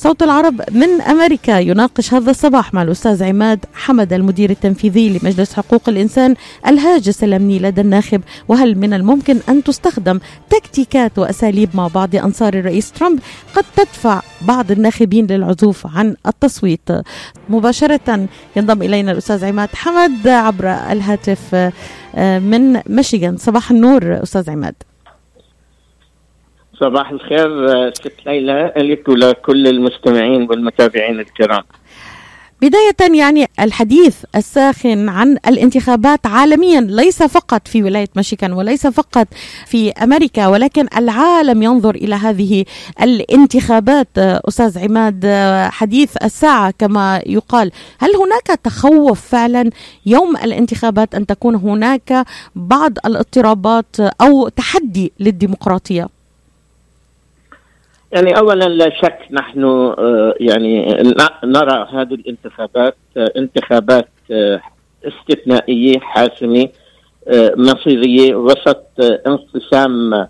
صوت العرب من أمريكا يناقش هذا الصباح مع الأستاذ عماد حمد المدير التنفيذي لمجلس حقوق الإنسان الهاجس الأمني لدى الناخب. وهل من الممكن أن تستخدم تكتيكات وأساليب مع بعض أنصار الرئيس ترامب؟ قد تدفع بعض الناخبين للعزوف عن التصويت. مباشرة ينضم إلينا الأستاذ عماد حمد عبر الهاتف آه، من ميشيغان. صباح النور أستاذ عماد. صباح الخير آه، ست ليلى لك ولكل المستمعين والمتابعين الكرام. بداية يعني الحديث الساخن عن الانتخابات عالميا ليس فقط في ولاية ميشيغان وليس فقط في أمريكا ولكن العالم ينظر إلى هذه الانتخابات. أستاذ عماد حديث الساعة كما يقال. هل هناك تخوف فعلا يوم الانتخابات أن تكون هناك بعض الاضطرابات أو تحدي للديمقراطية؟ يعني اولا لا شك نحن آه، يعني نرى هذه الانتخابات آه، انتخابات آه، استثنائية حاسمة مصيرية وسط انقسام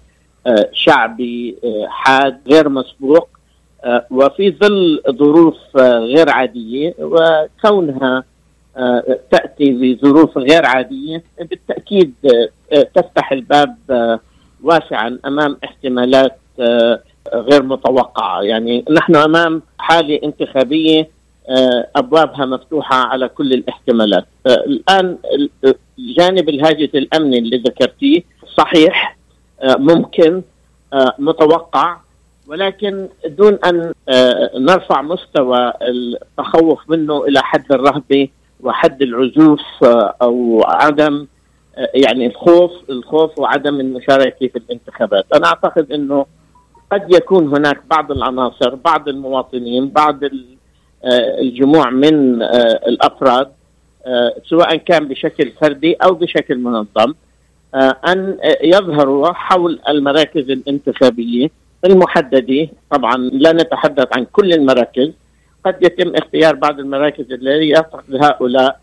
شعبي حاد غير مسبوق وفي ظل ظروف غير عادية وكونها تأتي بظروف غير عادية بالتأكيد تفتح الباب واسعا أمام احتمالات غير متوقعة. يعني نحن أمام حالة انتخابية آه، أبوابها مفتوحة على كل الاحتمالات. آه، الآن الجانب الهاجس الأمني اللي ذكرتيه صحيح آه، ممكن متوقع ولكن دون أن نرفع مستوى التخوف منه إلى حد الرهبة وحد العزوف أو عدم يعني الخوف الخوف وعدم المشاركة في الانتخابات. أنا أعتقد إنه قد يكون هناك بعض العناصر بعض المواطنين بعض آه، الجموع من آه، الأفراد آه، سواء كان بشكل فردي أو بشكل منظم أن يظهروا حول المراكز الانتخابية المحددة. طبعا لا نتحدث عن كل المراكز قد يتم اختيار بعض المراكز التي يعتقد هؤلاء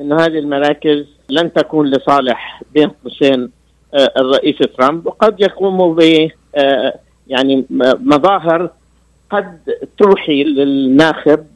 أن هذه المراكز لن تكون لصالح بين قوسين الرئيس ترامب وقد يقوموا ب يعني مظاهر قد توحي للناخب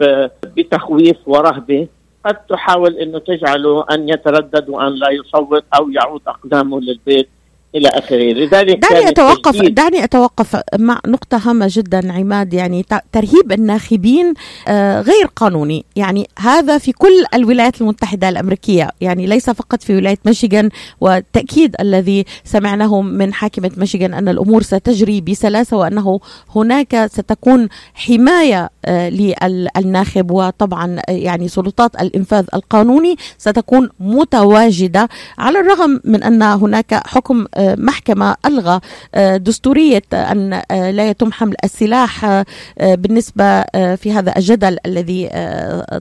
بتخويف ورهبة. قد تحاول إنه تجعله أن يتردد وأن لا يصوت أو يعود أقدامه للبيت. إلى آخره. لذلك دعني اتوقف دعني أتوقف مع نقطة هامة جدا عماد. يعني ترهيب الناخبين آه، غير قانوني. يعني هذا في كل الولايات المتحدة الأمريكية. يعني ليس فقط في ولاية ميشيغان والتاكيد الذي سمعناه من حاكمة ميشيغان أن الأمور ستجري بسلاسة وأنه هناك ستكون حماية آه، للناخب وطبعا آه، يعني سلطات الإنفاذ القانوني ستكون متواجدة. على الرغم من أن هناك حكم محكمة ألغى آه، دستورية أن آه، لا يتم حمل السلاح آه، بالنسبة في هذا الجدل الذي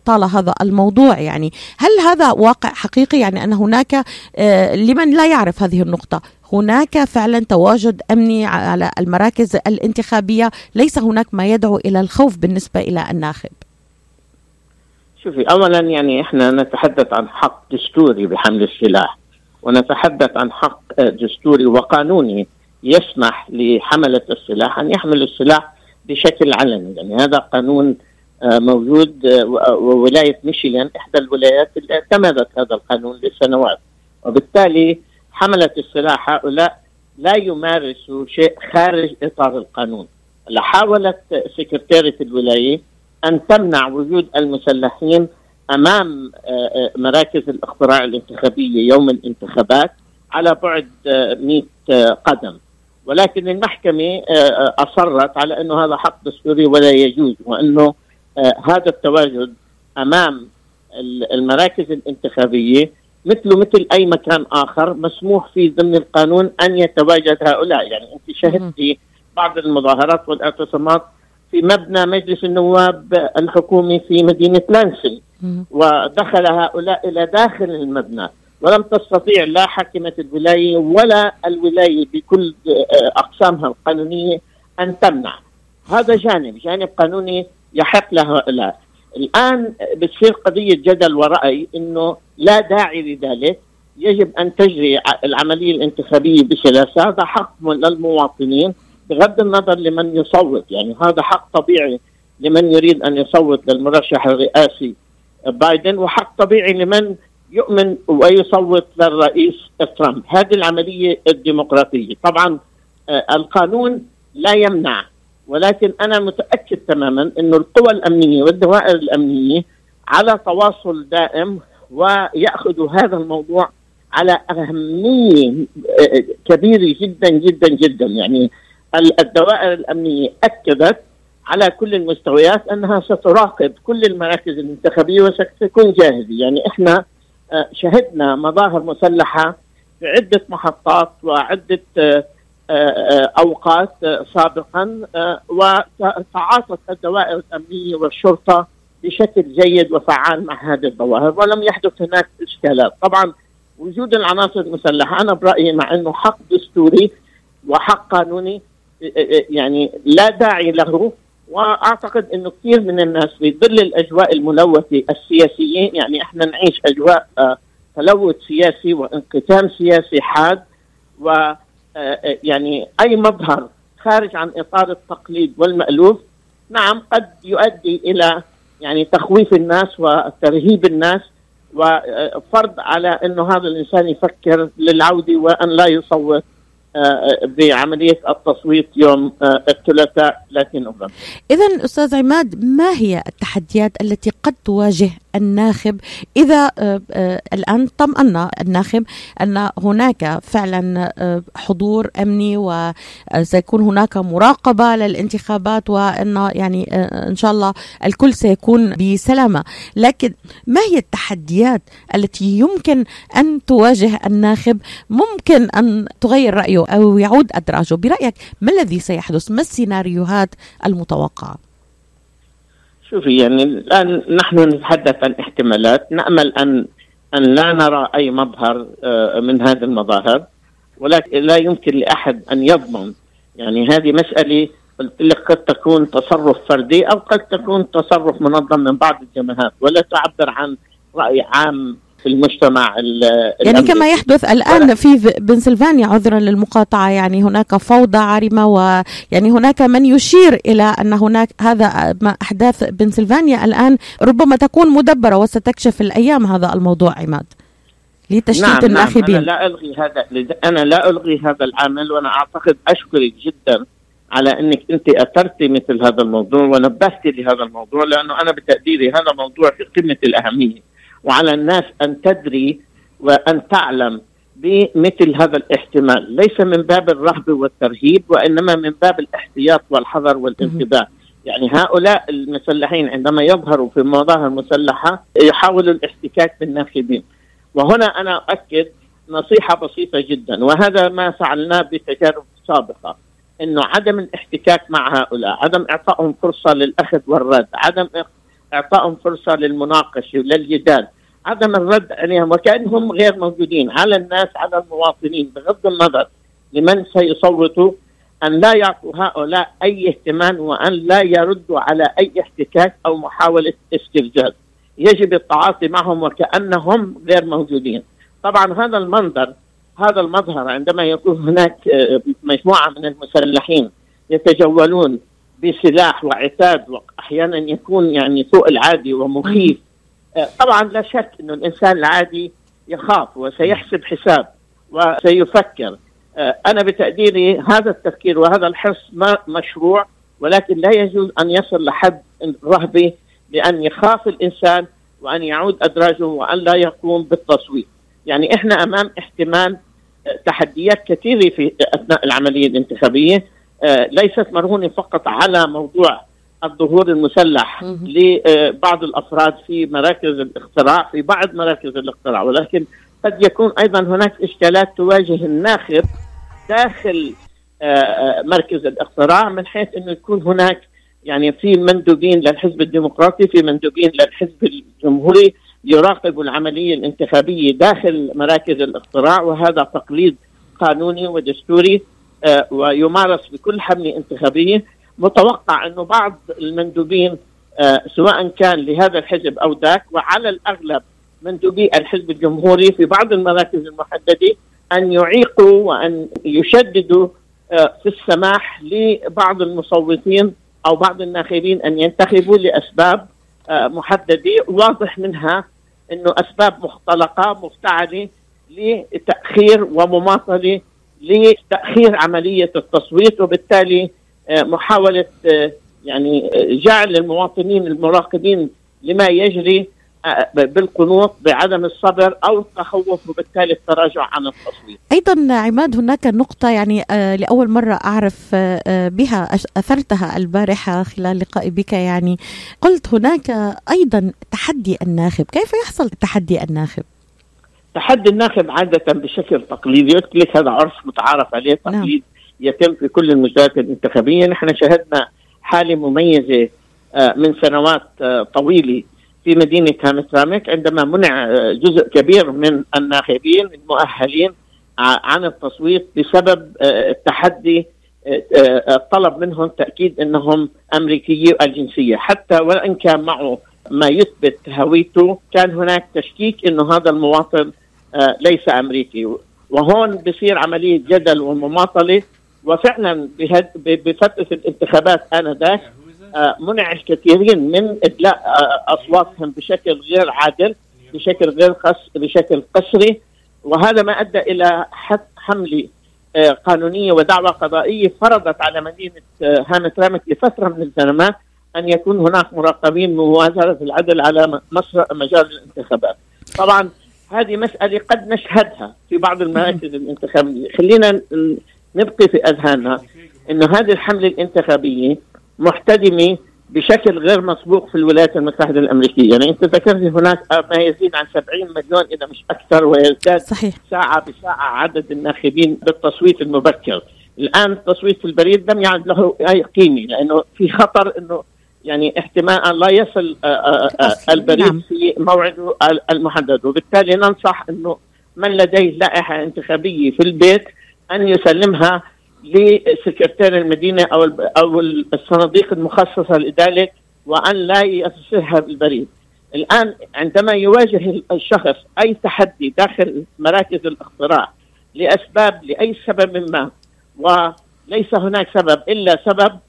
طال هذا الموضوع. يعني هل هذا واقع حقيقي؟ يعني أن هناك لمن لا يعرف هذه النقطة هناك فعلا تواجد أمني على المراكز الانتخابية ليس هناك ما يدعو إلى الخوف بالنسبة إلى الناخب؟ شوفي اولا يعني إحنا نتحدث عن حق دستوري بحمل السلاح. ونتحدث عن حق دستوري وقانوني يسمح لحملة السلاح أن يحملوا السلاح بشكل علني. يعني هذا قانون آه، موجود آه، وولاية ميشيغان إحدى الولايات اللي اعتمدت هذا القانون لسنوات. وبالتالي حملة السلاح هؤلاء لا يمارسوا شيء خارج إطار القانون. حاولت سكرتيرة الولاية أن تمنع وجود المسلحين أمام آه، آه، مراكز الاقتراع الانتخابية يوم الانتخابات على بعد 100 آه، قدم. ولكن المحكمة أصرت على أنه هذا حق دستوري ولا يجوز وأنه هذا التواجد أمام المراكز الانتخابية مثله مثل أي مكان آخر مسموح فيه ضمن القانون أن يتواجد هؤلاء. يعني أنت شهدتي بعض المظاهرات والاعتصامات في مبنى مجلس النواب الحكومي في مدينة لانسنج ودخل هؤلاء إلى داخل المبنى. ولم تستطيع لا حاكمة الولاية ولا الولاية بكل آه، أقسامها القانونية أن تمنع. هذا جانب جانب قانوني يحق لهؤلاء. الآن بتصير قضية جدل ورأي إنه لا داعي لذلك. يجب أن تجري العملية الانتخابية بسلاسة. هذا حق للمواطنين. بغض النظر لمن يصوت يعني هذا حق طبيعي لمن يريد أن يصوت للمرشح الرئاسي بايدن وحق طبيعي لمن يؤمن ويصوت للرئيس ترامب. هذه العملية الديمقراطية. طبعا آه، القانون لا يمنع ولكن أنا متأكد تماما إنه القوى الأمنية والدوائر الأمنية على تواصل دائم وياخذوا هذا الموضوع على أهمية آه، كبيرة جدا جدا جدا. يعني الدوائر الأمنية أكدت على كل المستويات أنها ستراقب كل المراكز الانتخابيه وستكون جاهزة، يعني إحنا آه، شهدنا مظاهر مسلحة في عده محطات وعدة آه، أوقات سابقا وتعاطت الدوائر الأمنية والشرطة بشكل جيد وفعال مع هذه الظواهر ولم يحدث هناك إشكالات، طبعا وجود العناصر المسلحة أنا برأيي مع إنه حق دستوري وحق قانوني يعني لا داعي له وأعتقد إنه كثير من الناس في ظل الأجواء الملوثة السياسية يعني إحنا نعيش أجواء آه، تلوث سياسي وانقسام سياسي حاد و آه، آه، يعني أي مظهر خارج عن إطار التقليد والمألوف نعم قد يؤدي إلى يعني تخويف الناس وترهيب الناس وفرض على إنه هذا الإنسان يفكر للعودة وأن لا يصوت. بعملية التصويت يوم آه، الثلاثاء 30 نوفمبر. اذا أستاذ عماد ما هي التحديات التي قد تواجه الناخب إذا آه، آه، الآن طمأن الناخب أن هناك فعلا حضور أمني وسيكون هناك مراقبة للانتخابات وإن يعني إن شاء الله الكل سيكون بسلامة، لكن ما هي التحديات التي يمكن أن تواجه الناخب؟ ممكن أن تغير رايه أو يعود أدراجه، برأيك ما الذي سيحدث؟ ما السيناريوهات المتوقعة؟ شوفي يعني الآن نحن نتحدث عن احتمالات نأمل أن أن لا نرى أي مظهر آه، من هذه المظاهر ولكن لا يمكن لأحد أن يضمن يعني هذه مسألة قلت لك قد تكون تصرف فردي أو قد تكون تصرف منظم من بعض الجماعات ولا تعبر عن رأي عام في المجتمع يعني كما يحدث الآن في بنسلفانيا عذرا للمقاطعة يعني هناك فوضى عارمة ويعني هناك من يشير إلى أن هناك هذا أحداث بنسلفانيا الآن ربما تكون مدبرة وستكشف الأيام هذا الموضوع. عماد لتشتيت نعم الناخبين نعم أنا لا ألغي هذا أنا لا ألغي هذا العمل وأنا أعتقد أشكرك جدا على أنك أنت اثرتي مثل هذا الموضوع ونبهتي لهذا الموضوع لأنه أنا بتقديري هذا موضوع في قمة الأهمية. وعلى الناس أن تدري وأن تعلم بمثل هذا الاحتمال. ليس من باب الرهب والترهيب وإنما من باب الاحتياط والحذر والانتباه. يعني هؤلاء المسلحين عندما يظهروا في مظاهر مسلحة يحاولوا الاحتكاك بالناخبين. وهنا أنا أؤكد نصيحة بسيطة جدا وهذا ما فعلناه بتجارب سابقة. إنه عدم الاحتكاك مع هؤلاء عدم إعطائهم فرصة للأخذ والرد عدم إعطائهم فرصة للمناقشة وللجدال. عدم الرد عليهم وكأنهم غير موجودين. على الناس على المواطنين بغض النظر لمن سيصوتوا أن لا يعطوا هؤلاء أي اهتمام وأن لا يردوا على أي احتكاك أو محاولة استفزاز. يجب التعاطي معهم وكأنهم غير موجودين. طبعا هذا المنظر هذا المظهر عندما يكون هناك مجموعة من المسلحين يتجولون بسلاح وعتاد وأحيانا يكون يعني فوق العادي ومخيف. آه، طبعا لا شك إنه الإنسان العادي يخاف وسيحسب حساب وسيفكر. آه، أنا بتقديري هذا التفكير وهذا الحرص ما مشروع ولكن لا يجوز أن يصل لحد الرهبه بأن يخاف الإنسان وأن يعود أدراجه وأن لا يقوم بالتصويت. يعني إحنا أمام احتمال آه، تحديات كثيرة في أثناء العملية الانتخابية. ليست مرهونة فقط على موضوع الظهور المسلح لبعض الأفراد في مراكز الاقتراع في بعض مراكز الاقتراع ولكن قد يكون أيضا هناك إشكالات تواجه الناخب داخل آه، آه، مركز الاقتراع من حيث إنه يكون هناك يعني في مندوبين للحزب الديمقراطي في مندوبين للحزب الجمهوري يراقبوا العملية الانتخابية داخل مراكز الاقتراع وهذا تقليد قانوني ودستوري. آه، ويمارس بكل حملة انتخابية. متوقع إنه بعض المندوبين آه، سواء كان لهذا الحزب أو ذاك وعلى الأغلب مندوبي الحزب الجمهوري في بعض المراكز المحددة أن يعيقوا وأن يشددوا آه، في السماح لبعض المصوتين أو بعض الناخبين أن ينتخبوا لأسباب آه، محددة واضح منها إنه أسباب مختلقة مفتعلة لتأخير ومماطلة لتأخير عملية التصويت وبالتالي آه، محاولة آه، يعني جعل المواطنين المراقبين لما يجري بالقنوط بعدم الصبر أو التخوف وبالتالي التراجع عن التصويت. أيضا عماد هناك نقطة يعني آه، لأول مرة أعرف آه، آه، بها أثرتها البارحة خلال لقائي بك يعني قلت هناك أيضا تحدي الناخب، كيف يحصل تحدي الناخب؟ تحدي الناخب عادة بشكل تقليدي، قلت لك هذا عرف متعارف عليه نعم. تقليد. يتم في كل المجالات الانتخابية، نحن شهدنا حالة مميزة من سنوات طويلة في مدينة هامترامك عندما منع آه، جزء كبير من الناخبين المؤهلين عن التصويت بسبب آه، التحدي آه، طلب منهم تأكيد أنهم أمريكيي الجنسية حتى وإن كان معه ما يثبت هويته كان هناك تشكيك أنه هذا المواطن ليس أمريكي. وهون بصير عملية جدل ومماطلة. وفعلا بفترة الانتخابات آنذاك آه، منع الكثيرين من إدلاء آه، أصواتهم بشكل غير عادل بشكل غير قص بشكل قسري. وهذا ما أدى إلى حملة آه، قانونية ودعوه قضائية فرضت على مدينة هامت رامت لفترة من الزمن أن يكون هناك مراقبين مواجهة العدل على مجال الانتخابات. طبعا هذه مسألة قد نشهدها في بعض المراكز الانتخابية، خلينا نبقي في أذهاننا إنه هذه الحملة الانتخابية محتدمة بشكل غير مسبوق في الولايات المتحدة الأمريكية، يعني أنت ذكرت هناك ما يزيد عن 70 مليون إذا مش أكثر ويزداد صحيح. ساعة بساعة عدد الناخبين بالتصويت المبكر. الآن التصويت في البريد لم يعد له أي قيمة لأنه في خطر إنه يعني احتمال لا يصل آه، آه، آه، البريد نعم. في موعده المحدد وبالتالي ننصح إنه من لديه لائحة انتخابية في البيت أن يسلمها لسكرتير المدينة أو أو الصناديق المخصصة لذلك وأن لا يرسلها بالبريد. الآن عندما يواجه الشخص أي تحدي داخل مراكز الاقتراع لأسباب لأي سبب ما وليس هناك سبب إلا سبب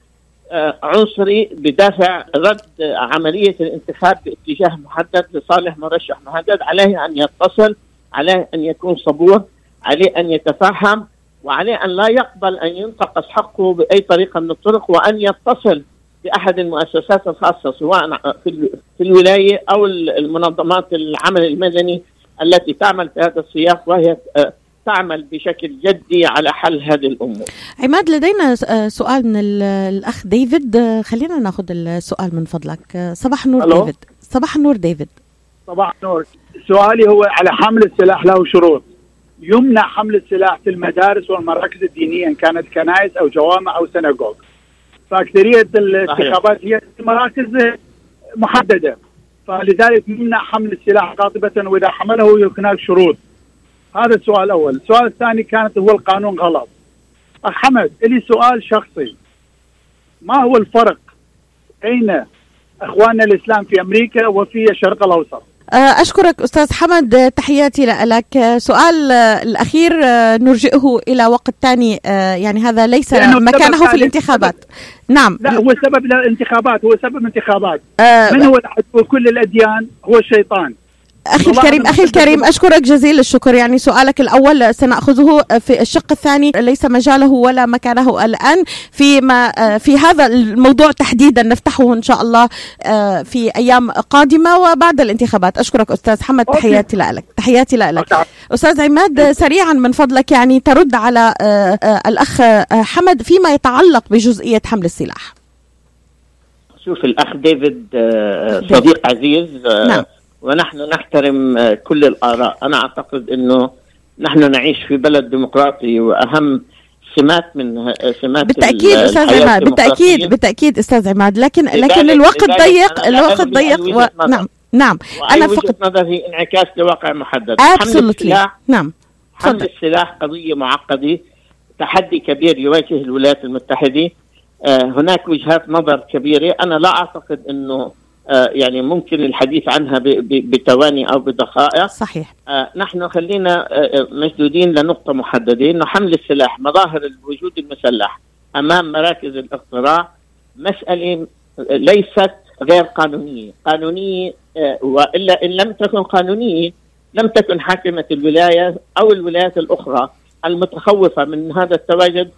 عنصري بدافع رد عملية الانتخاب باتجاه محدد لصالح مرشح محدد عليه أن يتصل عليه أن يكون صبور عليه أن يتفهم وعليه أن لا يقبل أن ينتقص حقه بأي طريقة من الطرق وأن يتصل بأحد المؤسسات الخاصة سواء في الولاية أو المنظمات العمل المدني التي تعمل في هذا السياق وهي آه، تعمل بشكل جدي على حل هذه الأمور. عماد لدينا آه، سؤال من الأخ ديفيد آه، خلينا ناخذ السؤال من فضلك صباح النور ألو. ديفيد صباح النور ديفيد صباح النور سؤالي هو على حمل السلاح له شروط يمنع حمل السلاح في المدارس والمراكز الدينية إن كانت كنائس أو جوامع أو سنغوغ. فاكثريه الانتخابات هي مراكز محددة فلذلك يمنع حمل السلاح قاطبة وإذا حمله هناك شروط. هذا السؤال الأول، السؤال الثاني كانت هو القانون غلط. اخ حمد لي سؤال شخصي. ما هو الفرق بين إخواننا الإسلام في أمريكا وفي الشرق الأوسط؟ آه، أشكرك أستاذ حمد. تحياتي لك. سؤال الأخير آه، نرجئه إلى وقت ثاني آه، يعني هذا ليس مكانه في الانتخابات. نعم. لا هو سبب الانتخابات هو سبب انتخابات. من هو العدو كل الأديان؟ هو الشيطان. أخي الكريم أخي الكريم أشكرك جزيل الشكر. يعني سؤالك الأول سنأخذه في الشق الثاني. ليس مجاله ولا مكانه الآن. فيما في هذا الموضوع تحديدا نفتحه إن شاء الله في أيام قادمة وبعد الانتخابات. أشكرك أستاذ حمد. تحياتي لك. تحياتي لك. أستاذ عماد سريعا من فضلك. يعني ترد على الأخ حمد فيما يتعلق بجزئية حمل السلاح. شوف الأخ ديفيد صديق عزيز نعم. ونحن نحترم آه، كل الآراء. أنا أعتقد أنه نحن نعيش في بلد ديمقراطي وأهم سمات من آه، سمات بالتأكيد أستاذ عماد بالتأكيد بالتأكيد أستاذ عماد. لكن لكن الوقت ضيق الوقت ضيق. و... نعم نعم. أنا فقط نظر هي انعكاس لواقع محدد. حمل السلاح نعم. حمل السلاح قضية معقدة تحدي كبير يواجه الولايات المتحدة. آه هناك وجهات نظر كبيرة. أنا لا أعتقد إنه يعني ممكن الحديث عنها بتواني أو بدقائق. صحيح. آه، نحن خلينا آه، مشدودين لنقطة محدده انه حمل السلاح مظاهر الوجود المسلح أمام مراكز الاقتراع. مسألة ليست غير قانونية، قانونية آه، وإلا إن لم تكن قانونية لم تكن حاكمة الولاية أو الولايات الأخرى المتخوفة من هذا التواجد.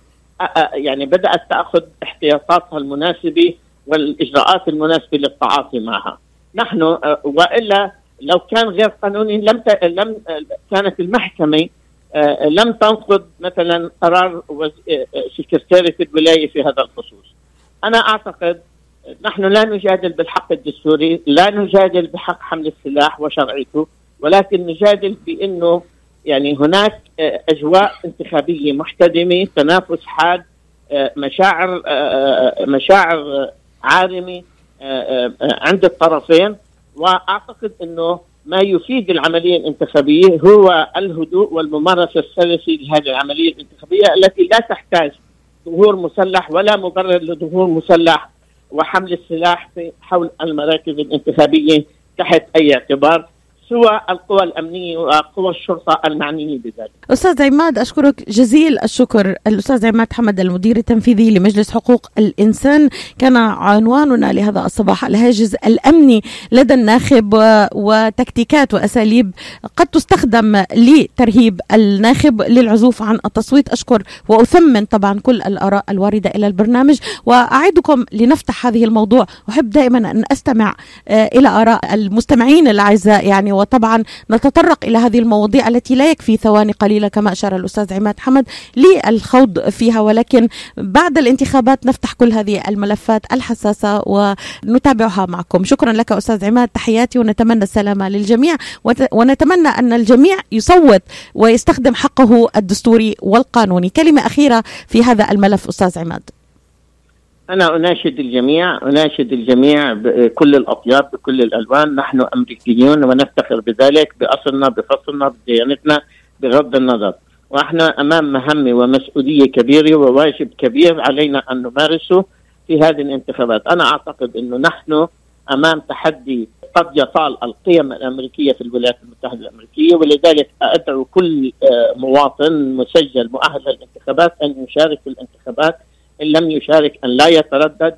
يعني بدأت تأخذ احتياطاتها المناسبة. والإجراءات المناسبة للتعاطي معها. نحن وإلا لو كان غير قانوني لم لم كانت المحكمة لم تنقض مثلا قرار سكرتيرة الولاية في هذا الخصوص. أنا أعتقد نحن لا نجادل بالحق الدستوري، لا نجادل بحق حمل السلاح وشرعيته، ولكن نجادل بأنه يعني هناك أجواء انتخابية محتدمة، تنافس حاد، مشاعر مشاعر عارمه عند الطرفين. وأعتقد إنه ما يفيد العملية الانتخابية هو الهدوء والممارسة السلسة لهذه العملية الانتخابية التي لا تحتاج ظهور مسلح ولا مبرر لظهور مسلح وحمل السلاح حول المراكز الانتخابية تحت أي اعتبار. سوى القوى الأمنية وقوى الشرطة المعنية بذلك. أستاذ عماد أشكرك جزيل الشكر. الأستاذ عماد حمد المدير التنفيذي لمجلس حقوق الإنسان. كان عنواننا لهذا الصباح الهاجس الأمني لدى الناخب وتكتيكات وأساليب قد تستخدم لترهيب الناخب للعزوف عن التصويت. أشكر وأثمن طبعا كل الآراء الواردة إلى البرنامج. وأعدكم لنفتح هذه الموضوع. أحب دائما أن أستمع آه، إلى آراء المستمعين الأعزاء يعني وطبعا نتطرق إلى هذه المواضيع التي لا يكفي ثواني قليلة كما أشار الأستاذ عماد حمد للخوض فيها ولكن بعد الانتخابات نفتح كل هذه الملفات الحساسة ونتابعها معكم. شكرا لك أستاذ عماد تحياتي ونتمنى السلامة للجميع ونتمنى أن الجميع يصوت ويستخدم حقه الدستوري والقانوني. كلمة أخيرة في هذا الملف أستاذ عماد. أنا أناشد الجميع أناشد الجميع بكل الأطياف بكل الألوان. نحن أمريكيون ونفتخر بذلك بأصلنا بفصلنا بديانتنا بغض النظر. وإحنا أمام مهمة ومسؤولية كبيرة وواجب كبير علينا أن نمارسه في هذه الانتخابات. أنا أعتقد أنه نحن أمام تحدي قد يطال القيم الأمريكية في الولايات المتحدة الأمريكية ولذلك أدعو كل آه، مواطن مسجل مؤهل للانتخابات أن يشارك في الانتخابات إن لم يشارك أن لا يتردد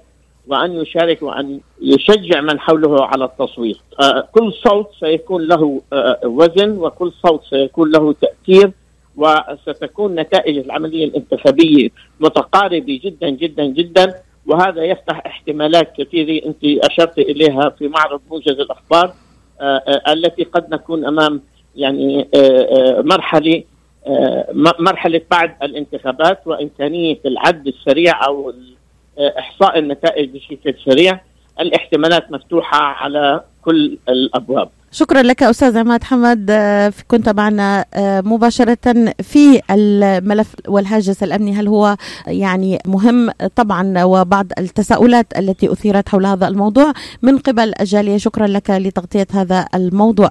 وأن يشارك وأن يشجع من حوله على التصويت. آه كل صوت سيكون له آه وزن وكل صوت سيكون له تأثير وستكون نتائج العملية الانتخابية متقاربة جدا جدا جدا. وهذا يفتح احتمالات كثيرة أنت أشرت إليها في معرض موجز الأخبار آه, التي قد نكون أمام يعني مرحلة مرحلة بعد الانتخابات وإمكانية العد السريع أو إحصاء النتائج بشكل سريع. الاحتمالات مفتوحة على كل الأبواب. شكرا لك أستاذ عماد حمد آه، كنت معنا آه، مباشرة في الملف والهاجس الأمني. هل هو يعني مهم؟ طبعا وبعض التساؤلات التي أثيرت حول هذا الموضوع من قبل الجاليه شكرا لك لتغطية هذا الموضوع.